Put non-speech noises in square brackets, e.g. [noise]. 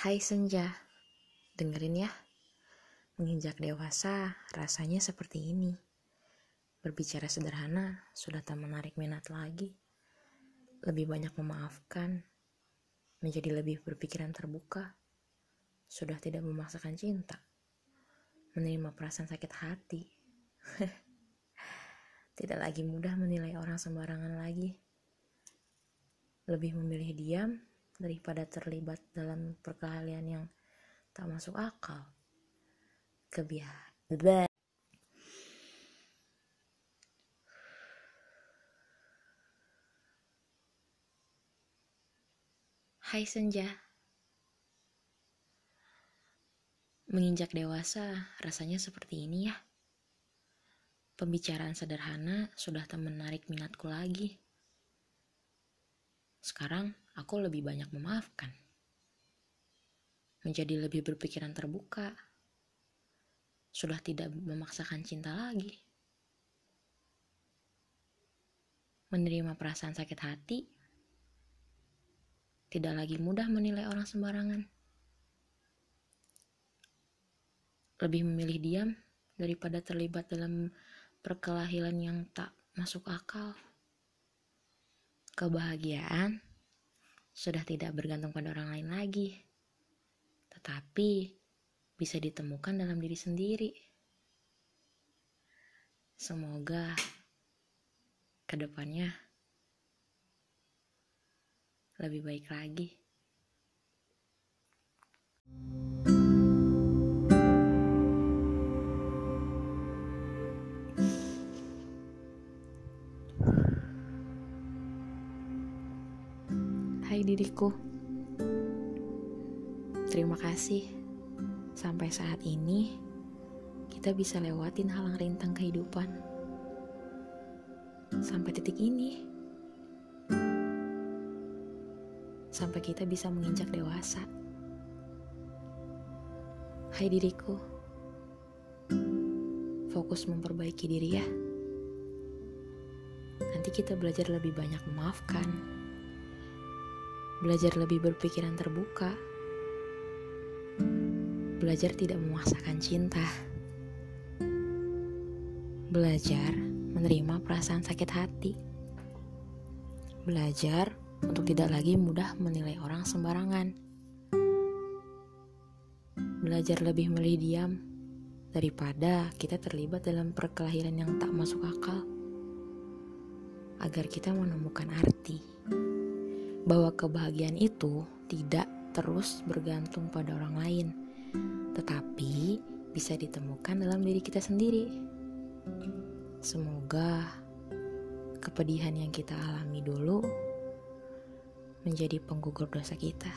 Hai senja, dengerin ya. Menginjak dewasa, rasanya seperti ini. Berbicara sederhana, sudah tak menarik minat lagi. Lebih banyak memaafkan, menjadi lebih berpikiran terbuka. Sudah tidak memaksakan cinta. Menerima perasaan sakit hati. [laughs] tidak lagi mudah menilai orang sembarangan lagi. Lebih memilih diam daripada terlibat dalam perkelahian yang tak masuk akal. Kebiasaan. Hai senja. Menginjak dewasa, rasanya seperti ini ya. Pembicaraan sederhana sudah tak menarik minatku lagi. Sekarang aku lebih banyak memaafkan. Menjadi lebih berpikiran terbuka. Sudah tidak memaksakan cinta lagi. Menerima perasaan sakit hati. Tidak lagi mudah menilai orang sembarangan. Lebih memilih diam daripada terlibat dalam perkelahian yang tak masuk akal. Kebahagiaan sudah tidak bergantung pada orang lain lagi, tetapi bisa ditemukan dalam diri sendiri. Semoga ke depannya lebih baik lagi. Hai diriku, terima kasih. Sampai saat ini, kita bisa lewatin halang rintang kehidupan. Sampai titik ini, sampai kita bisa menginjak dewasa. Hai diriku, fokus memperbaiki diri ya. Nanti kita belajar lebih banyak memaafkan belajar lebih berpikiran terbuka, belajar tidak memaksakan cinta, belajar menerima perasaan sakit hati, belajar untuk tidak lagi mudah menilai orang sembarangan, belajar lebih milih diam daripada kita terlibat dalam perkelahian yang tak masuk akal, agar kita menemukan arti bahwa kebahagiaan itu tidak terus bergantung pada orang lain, tetapi bisa ditemukan dalam diri kita sendiri. Semoga kepedihan yang kita alami dulu menjadi penggugur dosa kita.